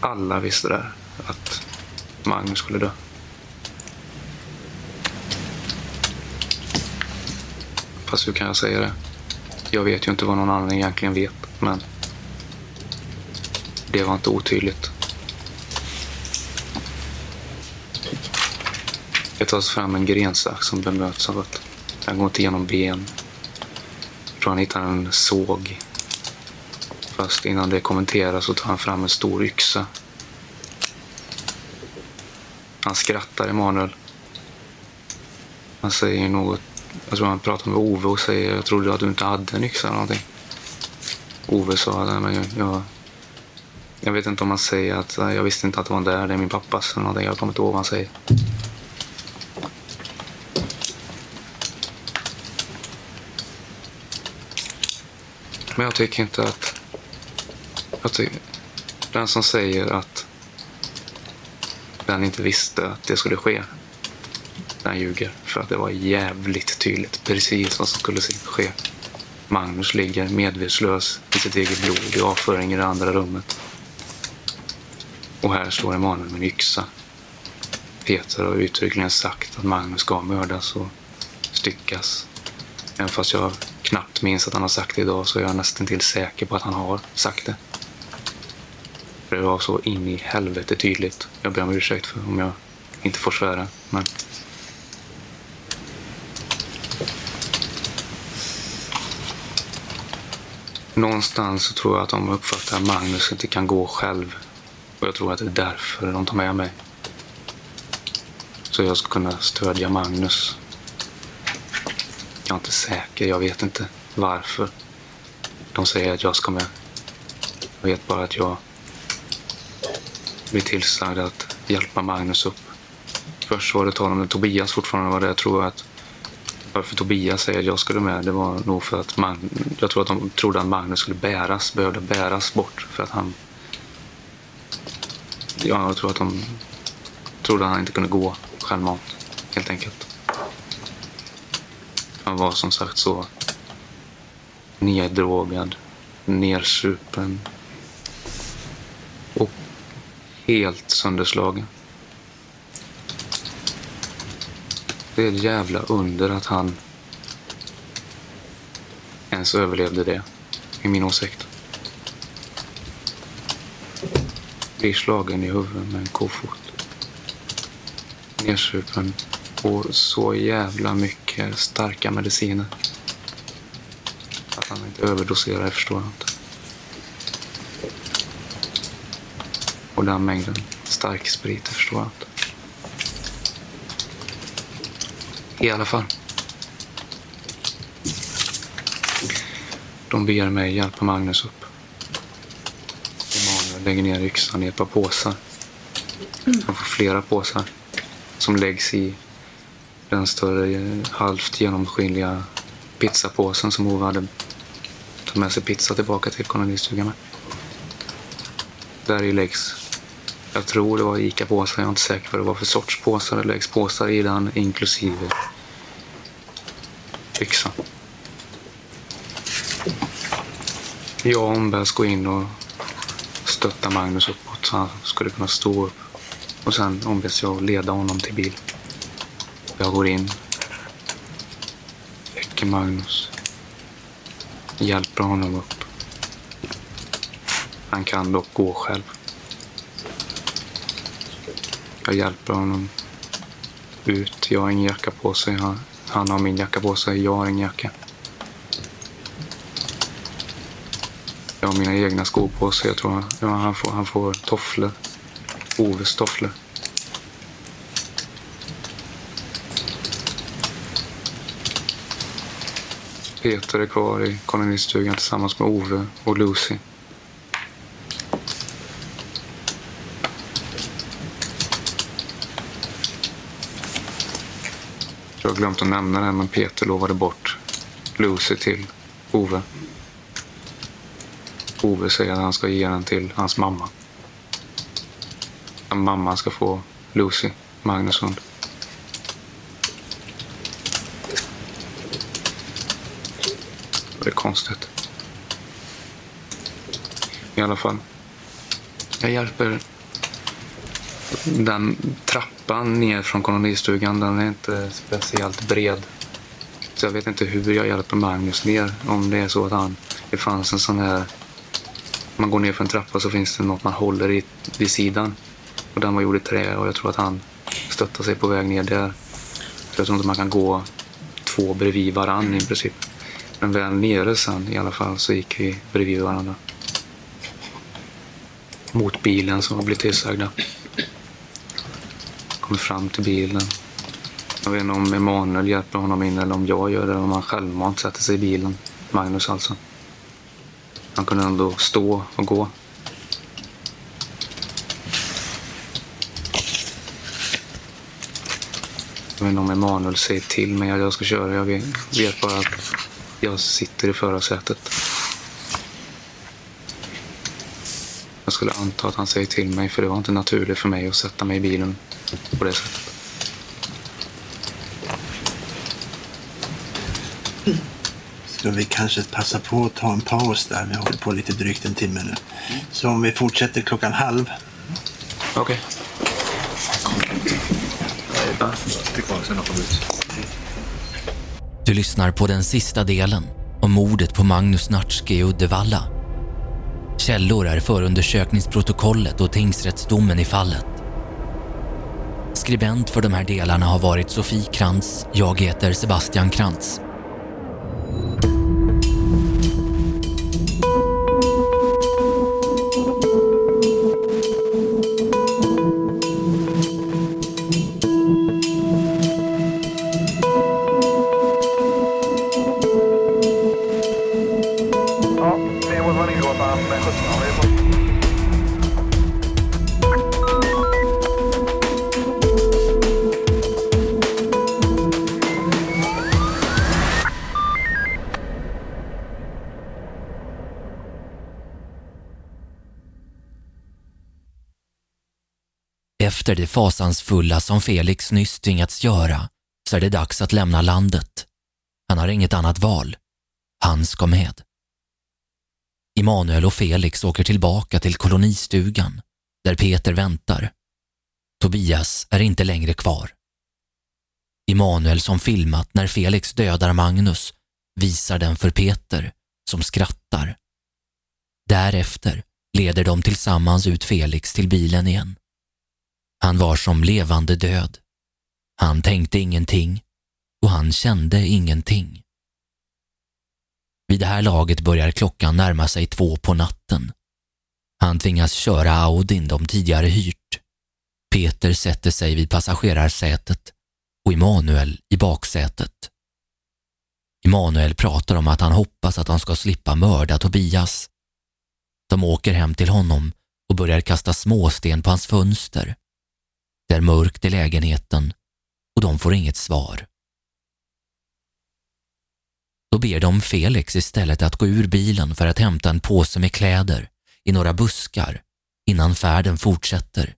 Alla visste där att Magnus skulle dö. Fast hur kan jag säga det? Jag vet ju inte vad någon annan egentligen vet, men det var inte otydligt. Det tas fram en grensax som bemöts av att den går inte igenom ben. Jag tror han hittar en såg. Fast innan det kommenteras så tar han fram en stor yxa. Han skrattar, Emanuel. Han säger något. Jag tror han pratar med Ove och säger jag trodde att du inte hade en yxa eller någonting. Ove sa det, men jag, jag, jag vet inte om han säger att jag visste inte att det var där, det är min pappas eller någonting. Jag kommer inte ihåg vad han säger. Men jag tycker inte att... Tycker, den som säger att den inte visste att det skulle ske, den ljuger. För att det var jävligt tydligt precis vad som skulle ske. Magnus ligger medvetslös i sitt eget blod i avföring i det andra rummet. Och här står Emanuel med en yxa. Peter har uttryckligen sagt att Magnus ska mördas och styckas. Även fast jag knappt minns att han har sagt det idag så är jag nästan till säker på att han har sagt det. För det var så in i helvete tydligt. Jag ber om ursäkt för om jag inte får svära. Men... Någonstans så tror jag att de uppfattar att Magnus inte kan gå själv. Och jag tror att det är därför de tar med mig. Så jag ska kunna stödja Magnus jag är inte säker. Jag vet inte varför. De säger att jag ska med. Jag vet bara att jag blir tillsagd att hjälpa Magnus upp. Först var det tal om att Tobias fortfarande var det. Jag tror att varför Tobias säger att jag skulle med, det var nog för att man, jag tror att de trodde att Magnus skulle bäras, behövde bäras bort för att han... Ja, jag tror att de trodde att han inte kunde gå självmant, helt enkelt. Han var som sagt så neddrogad, nersupen helt sönderslagen. Det är ett jävla under att han ens överlevde det, i min åsikt. Blir slagen i huvudet med en kofot. Nersupen på så jävla mycket starka mediciner. Att han inte överdoserar det förstår jag inte. Och den mängden stark sprit det förstår jag inte. I alla fall. De ber mig hjälpa Magnus upp. Emanuel lägger ner yxan i ett par påsar. Han får flera påsar som läggs i den större halvt genomskinliga pizzapåsen som Ove hade tagit med sig pizza tillbaka till kolonistugan med. Där i läggs, jag tror det var ICA-påsar, jag är inte säker på vad det var för sorts påsar. Det läggs påsar i den inklusive yxan. Jag ombeds gå in och stötta Magnus uppåt så han skulle kunna stå upp. Och sen ombeds jag leda honom till bilen. Jag går in. Väcker Magnus. Hjälper honom upp. Han kan dock gå själv. Jag hjälper honom ut. Jag har ingen jacka på sig. Han, han har min jacka på sig. Jag har ingen jacka. Jag har mina egna skor på sig. Jag tror ja, han, får, han får tofflor. Oves tofflor. Peter är kvar i kolonistugan tillsammans med Ove och Lucy. Jag har glömt att nämna det, men Peter lovade bort Lucy till Ove. Ove säger att han ska ge den till hans mamma. Att Mamma ska få Lucy Magnusson. Det är konstigt. I alla fall. Jag hjälper den trappan ner från kolonistugan. Den är inte speciellt bred. Så jag vet inte hur jag hjälper Magnus ner. Om det är så att han... Det fanns en sån här... Man går ner för en trappa så finns det något man håller i vid sidan. Och den var gjord i trä och jag tror att han stöttar sig på väg ner där. Så jag tror inte man kan gå två bredvid varann i princip. Men väl nere sen i alla fall så gick vi bredvid varandra. Mot bilen som blivit tillsagda. Kommer fram till bilen. Jag vet inte om Emanuel hjälper honom in eller om jag gör det eller om han självmant sätter sig i bilen. Magnus alltså. Han kunde ändå stå och gå. Jag vet inte om Emanuel säger till mig att jag ska köra. Jag vet bara att jag sitter i förarsätet. Jag skulle anta att han säger till mig för det var inte naturligt för mig att sätta mig i bilen på det sättet. Ska vi kanske passa på att ta en paus där? Vi har hållit på lite drygt en timme nu. Så om vi fortsätter klockan halv. Okej. Du lyssnar på den sista delen om mordet på Magnus Natschke i Uddevalla. Källor är förundersökningsprotokollet och tingsrättsdomen i fallet. Skribent för de här delarna har varit Sofie Krantz. Jag heter Sebastian Krantz. Efter det fasansfulla som Felix nyss tvingats göra så är det dags att lämna landet. Han har inget annat val. Han ska med. Immanuel och Felix åker tillbaka till kolonistugan där Peter väntar. Tobias är inte längre kvar. Immanuel som filmat när Felix dödar Magnus visar den för Peter som skrattar. Därefter leder de tillsammans ut Felix till bilen igen. Han var som levande död. Han tänkte ingenting och han kände ingenting. Vid det här laget börjar klockan närma sig två på natten. Han tvingas köra Audin de tidigare hyrt. Peter sätter sig vid passagerarsätet och Emanuel i baksätet. Emanuel pratar om att han hoppas att han ska slippa mörda Tobias. De åker hem till honom och börjar kasta småsten på hans fönster. Det är mörkt i lägenheten och de får inget svar. Då ber de Felix istället att gå ur bilen för att hämta en påse med kläder i några buskar innan färden fortsätter.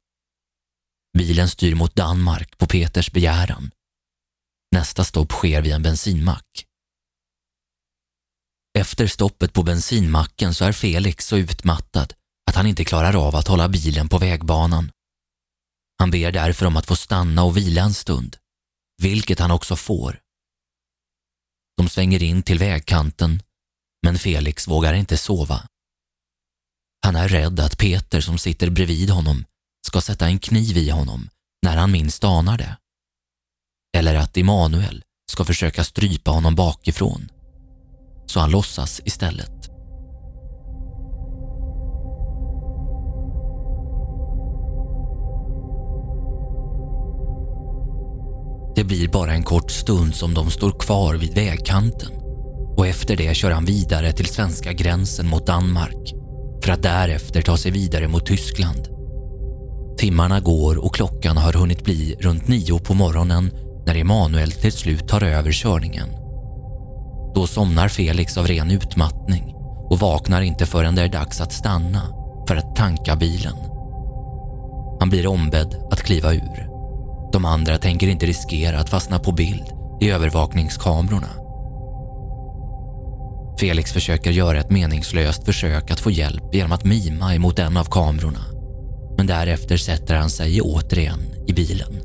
Bilen styr mot Danmark på Peters begäran. Nästa stopp sker vid en bensinmack. Efter stoppet på bensinmacken så är Felix så utmattad att han inte klarar av att hålla bilen på vägbanan. Han ber därför om att få stanna och vila en stund, vilket han också får. De svänger in till vägkanten, men Felix vågar inte sova. Han är rädd att Peter som sitter bredvid honom ska sätta en kniv i honom när han minst anar det. Eller att Emanuel ska försöka strypa honom bakifrån. Så han låtsas istället. Det blir bara en kort stund som de står kvar vid vägkanten och efter det kör han vidare till svenska gränsen mot Danmark för att därefter ta sig vidare mot Tyskland. Timmarna går och klockan har hunnit bli runt nio på morgonen när Emanuel till slut tar över körningen. Då somnar Felix av ren utmattning och vaknar inte förrän det är dags att stanna för att tanka bilen. Han blir ombedd att kliva ur. De andra tänker inte riskera att fastna på bild i övervakningskamerorna. Felix försöker göra ett meningslöst försök att få hjälp genom att mima emot en av kamerorna. Men därefter sätter han sig återigen i bilen.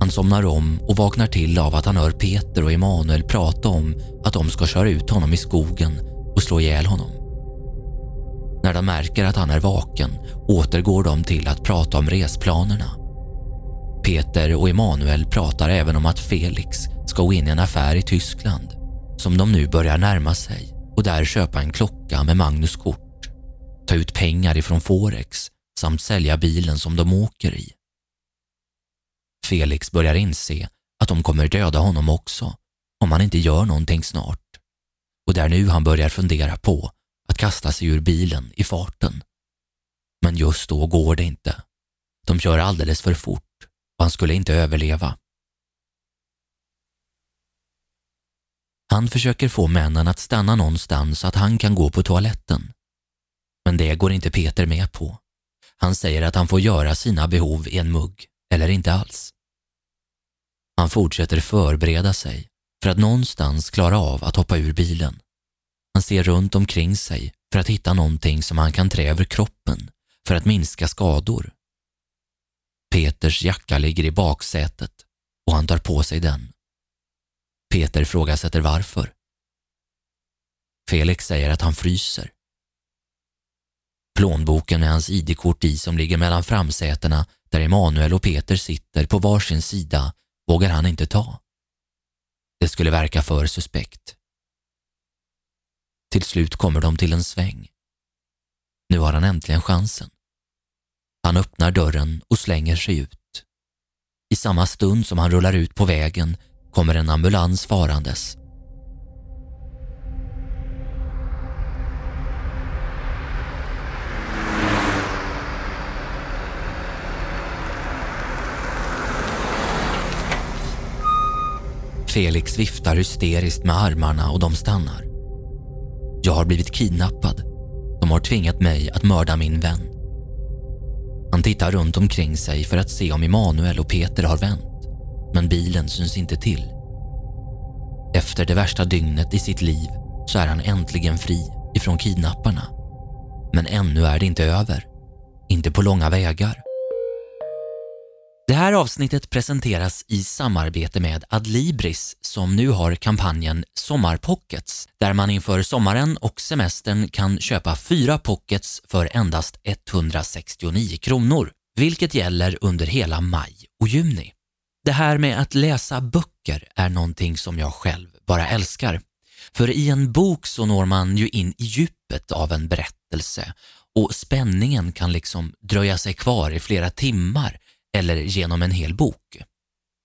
Han somnar om och vaknar till av att han hör Peter och Emanuel prata om att de ska köra ut honom i skogen och slå ihjäl honom. När de märker att han är vaken återgår de till att prata om resplanerna. Peter och Emanuel pratar även om att Felix ska gå in i en affär i Tyskland som de nu börjar närma sig och där köpa en klocka med Magnus kort, ta ut pengar ifrån Forex samt sälja bilen som de åker i. Felix börjar inse att de kommer döda honom också om han inte gör någonting snart. Och det är nu han börjar fundera på att kasta sig ur bilen i farten. Men just då går det inte. De kör alldeles för fort och han skulle inte överleva. Han försöker få männen att stanna någonstans så att han kan gå på toaletten. Men det går inte Peter med på. Han säger att han får göra sina behov i en mugg, eller inte alls. Han fortsätter förbereda sig för att någonstans klara av att hoppa ur bilen. Han ser runt omkring sig för att hitta någonting som han kan trä över kroppen för att minska skador. Peters jacka ligger i baksätet och han tar på sig den. Peter frågasätter varför. Felix säger att han fryser. Plånboken med hans ID-kort i som ligger mellan framsätena där Emanuel och Peter sitter på varsin sida vågar han inte ta. Det skulle verka för suspekt. Till slut kommer de till en sväng. Nu har han äntligen chansen. Han öppnar dörren och slänger sig ut. I samma stund som han rullar ut på vägen kommer en ambulans farandes. Felix viftar hysteriskt med armarna och de stannar. Jag har blivit kidnappad. De har tvingat mig att mörda min vän. Han tittar runt omkring sig för att se om Emanuel och Peter har vänt. Men bilen syns inte till. Efter det värsta dygnet i sitt liv så är han äntligen fri ifrån kidnapparna. Men ännu är det inte över. Inte på långa vägar. Det här avsnittet presenteras i samarbete med Adlibris som nu har kampanjen Sommarpockets där man inför sommaren och semestern kan köpa fyra pockets för endast 169 kronor, vilket gäller under hela maj och juni. Det här med att läsa böcker är någonting som jag själv bara älskar. För i en bok så når man ju in i djupet av en berättelse och spänningen kan liksom dröja sig kvar i flera timmar eller genom en hel bok.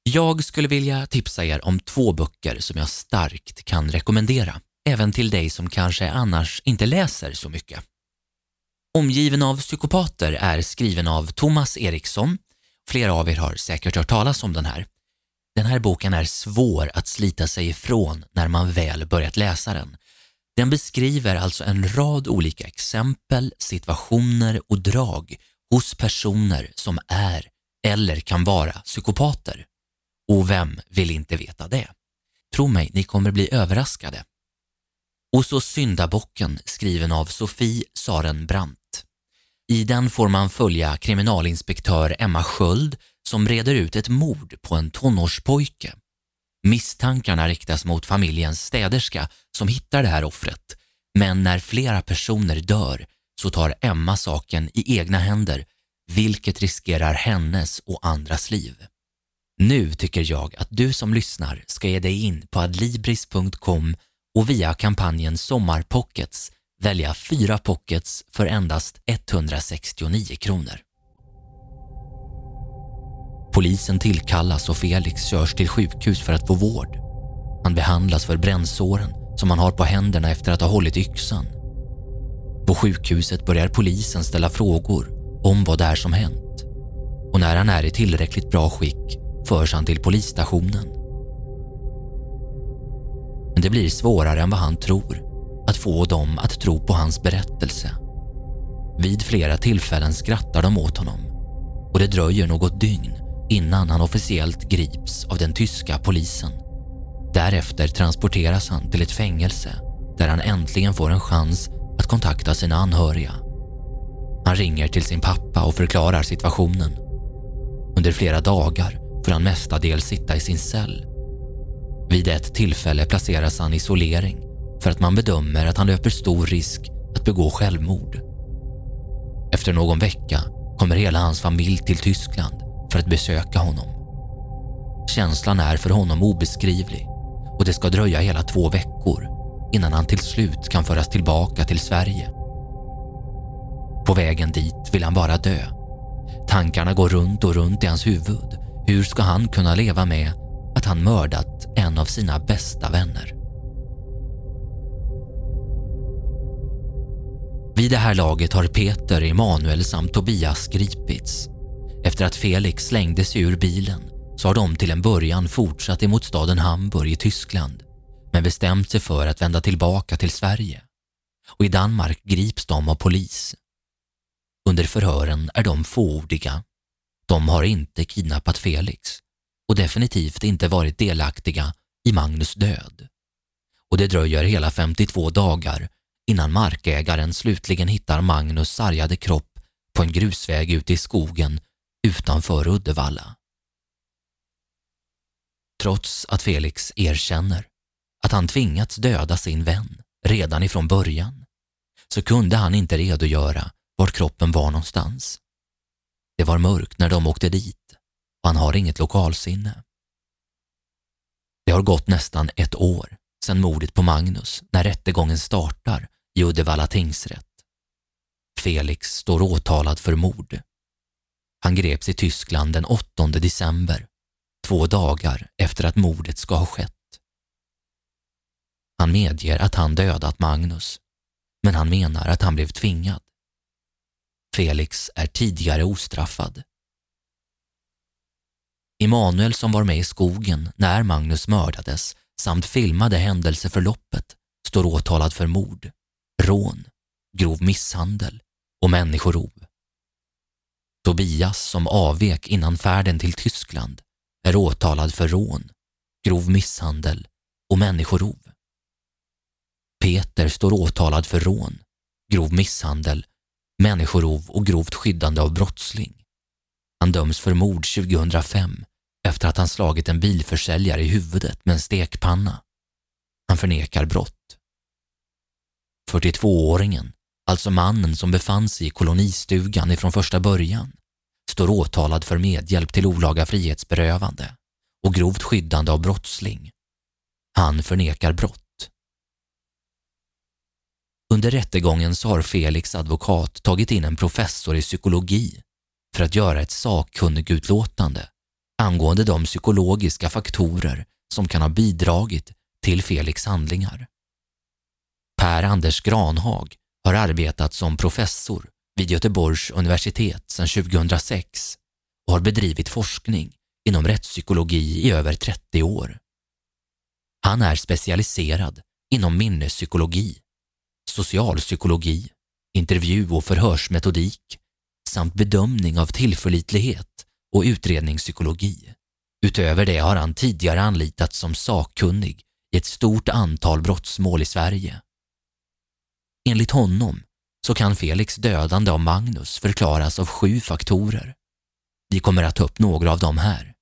Jag skulle vilja tipsa er om två böcker som jag starkt kan rekommendera, även till dig som kanske annars inte läser så mycket. Omgiven av psykopater är skriven av Thomas Eriksson. Flera av er har säkert hört talas om den här. Den här boken är svår att slita sig ifrån när man väl börjat läsa den. Den beskriver alltså en rad olika exempel, situationer och drag hos personer som är eller kan vara psykopater. Och vem vill inte veta det? Tro mig, ni kommer bli överraskade. Och så Syndabocken skriven av Sofie Sarenbrant. I den får man följa kriminalinspektör Emma Sköld som reder ut ett mord på en tonårspojke. Misstankarna riktas mot familjens städerska som hittar det här offret. Men när flera personer dör så tar Emma saken i egna händer vilket riskerar hennes och andras liv. Nu tycker jag att du som lyssnar ska ge dig in på adlibris.com och via kampanjen Sommarpockets välja fyra pockets för endast 169 kronor. Polisen tillkallas och Felix körs till sjukhus för att få vård. Han behandlas för brännsåren som han har på händerna efter att ha hållit yxan. På sjukhuset börjar polisen ställa frågor om vad det är som hänt och när han är i tillräckligt bra skick förs han till polisstationen. Men det blir svårare än vad han tror att få dem att tro på hans berättelse. Vid flera tillfällen skrattar de åt honom och det dröjer något dygn innan han officiellt grips av den tyska polisen. Därefter transporteras han till ett fängelse där han äntligen får en chans att kontakta sina anhöriga. Han ringer till sin pappa och förklarar situationen. Under flera dagar får han mestadels sitta i sin cell. Vid ett tillfälle placeras han i isolering för att man bedömer att han löper stor risk att begå självmord. Efter någon vecka kommer hela hans familj till Tyskland för att besöka honom. Känslan är för honom obeskrivlig och det ska dröja hela två veckor innan han till slut kan föras tillbaka till Sverige. På vägen dit vill han bara dö. Tankarna går runt och runt i hans huvud. Hur ska han kunna leva med att han mördat en av sina bästa vänner? Vid det här laget har Peter, Emanuel samt Tobias gripits. Efter att Felix slängde sig ur bilen så har de till en början fortsatt emot staden Hamburg i Tyskland men bestämt sig för att vända tillbaka till Sverige. Och i Danmark grips de av polis. Under förhören är de fåordiga. De har inte kidnappat Felix och definitivt inte varit delaktiga i Magnus död. Och det dröjer hela 52 dagar innan markägaren slutligen hittar Magnus sargade kropp på en grusväg ute i skogen utanför Uddevalla. Trots att Felix erkänner att han tvingats döda sin vän redan ifrån början så kunde han inte redogöra var kroppen var någonstans. Det var mörkt när de åkte dit och han har inget lokalsinne. Det har gått nästan ett år sedan mordet på Magnus när rättegången startar i Uddevalla tingsrätt. Felix står åtalad för mord. Han greps i Tyskland den 8 december, två dagar efter att mordet ska ha skett. Han medger att han dödat Magnus, men han menar att han blev tvingad. Felix är tidigare ostraffad. Emanuel som var med i skogen när Magnus mördades samt filmade händelseförloppet står åtalad för mord, rån, grov misshandel och människorov. Tobias som avvek innan färden till Tyskland är åtalad för rån, grov misshandel och människorov. Peter står åtalad för rån, grov misshandel, människorov och grovt skyddande av brottsling. Han döms för mord 2005 efter att han slagit en bilförsäljare i huvudet med en stekpanna. Han förnekar brott. 42-åringen, alltså mannen som befann sig i kolonistugan ifrån första början, står åtalad för medhjälp till olaga frihetsberövande och grovt skyddande av brottsling. Han förnekar brott. Under rättegången så har Felix advokat tagit in en professor i psykologi för att göra ett sakkunnigutlåtande angående de psykologiska faktorer som kan ha bidragit till Felix handlingar. Per Anders Granhag har arbetat som professor vid Göteborgs universitet sedan 2006 och har bedrivit forskning inom rättspsykologi i över 30 år. Han är specialiserad inom minnespsykologi socialpsykologi, intervju och förhörsmetodik samt bedömning av tillförlitlighet och utredningspsykologi. Utöver det har han tidigare anlitats som sakkunnig i ett stort antal brottsmål i Sverige. Enligt honom så kan Felix dödande av Magnus förklaras av sju faktorer. Vi kommer att ta upp några av dem här.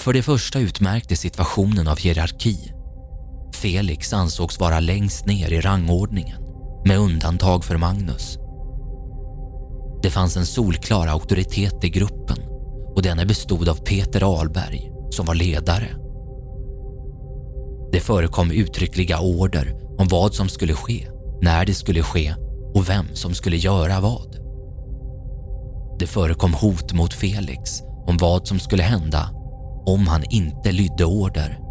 För det första utmärkte situationen av hierarki Felix ansågs vara längst ner i rangordningen, med undantag för Magnus. Det fanns en solklar auktoritet i gruppen och denna bestod av Peter Alberg som var ledare. Det förekom uttryckliga order om vad som skulle ske, när det skulle ske och vem som skulle göra vad. Det förekom hot mot Felix om vad som skulle hända om han inte lydde order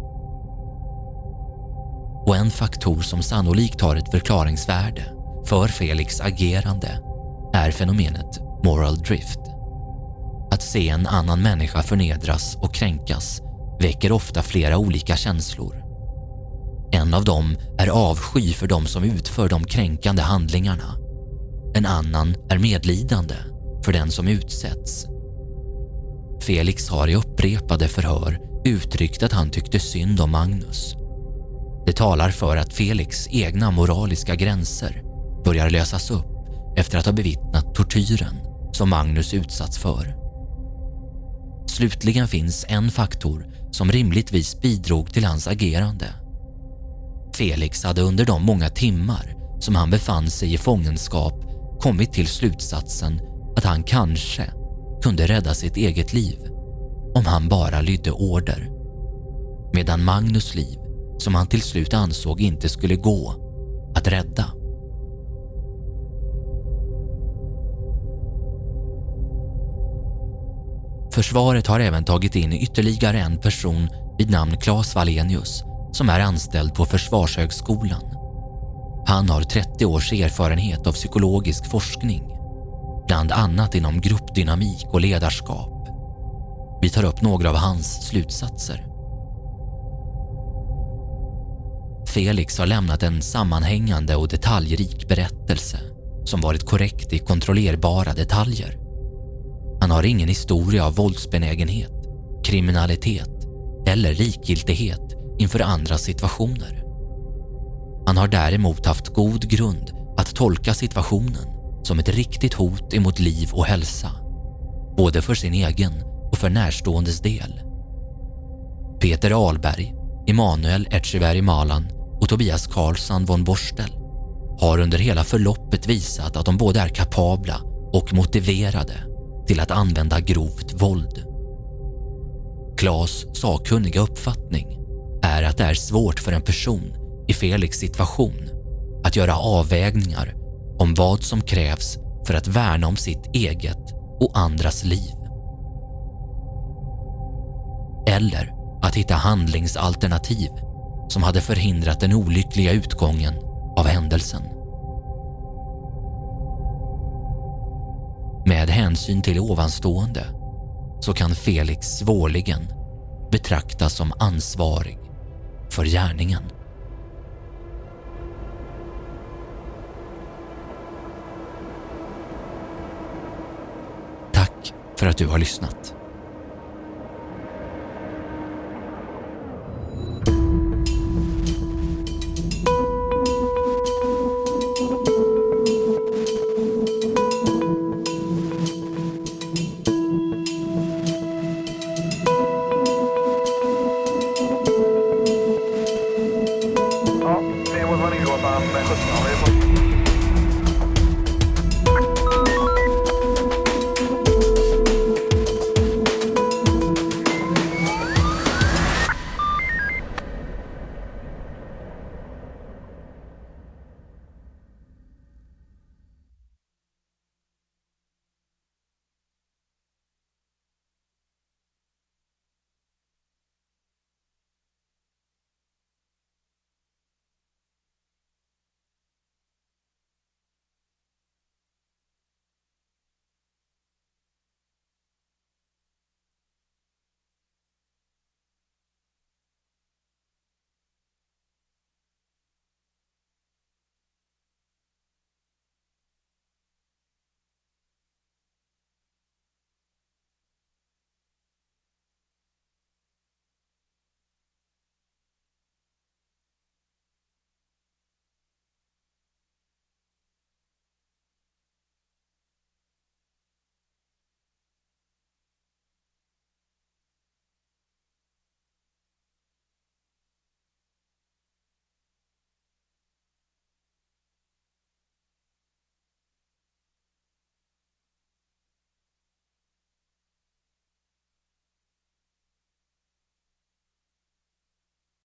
och en faktor som sannolikt har ett förklaringsvärde för Felix agerande är fenomenet moral drift. Att se en annan människa förnedras och kränkas väcker ofta flera olika känslor. En av dem är avsky för de som utför de kränkande handlingarna. En annan är medlidande för den som utsätts. Felix har i upprepade förhör uttryckt att han tyckte synd om Magnus det talar för att Felix egna moraliska gränser börjar lösas upp efter att ha bevittnat tortyren som Magnus utsatts för. Slutligen finns en faktor som rimligtvis bidrog till hans agerande. Felix hade under de många timmar som han befann sig i fångenskap kommit till slutsatsen att han kanske kunde rädda sitt eget liv om han bara lydde order. Medan Magnus liv, som han till slut ansåg inte skulle gå att rädda. Försvaret har även tagit in ytterligare en person vid namn Claes Wallenius som är anställd på Försvarshögskolan. Han har 30 års erfarenhet av psykologisk forskning, bland annat inom gruppdynamik och ledarskap. Vi tar upp några av hans slutsatser. Felix har lämnat en sammanhängande och detaljrik berättelse som varit korrekt i kontrollerbara detaljer. Han har ingen historia av våldsbenägenhet, kriminalitet eller likgiltighet inför andra situationer. Han har däremot haft god grund att tolka situationen som ett riktigt hot emot liv och hälsa, både för sin egen och för närståendes del. Peter Alberg, Emanuel Echeverry Malan Tobias Karlsson von Borstel har under hela förloppet visat att de både är kapabla och motiverade till att använda grovt våld. Klas sakkunniga uppfattning är att det är svårt för en person i Felix situation att göra avvägningar om vad som krävs för att värna om sitt eget och andras liv. Eller att hitta handlingsalternativ som hade förhindrat den olyckliga utgången av händelsen. Med hänsyn till ovanstående så kan Felix svårligen betraktas som ansvarig för gärningen. Tack för att du har lyssnat. Sorry,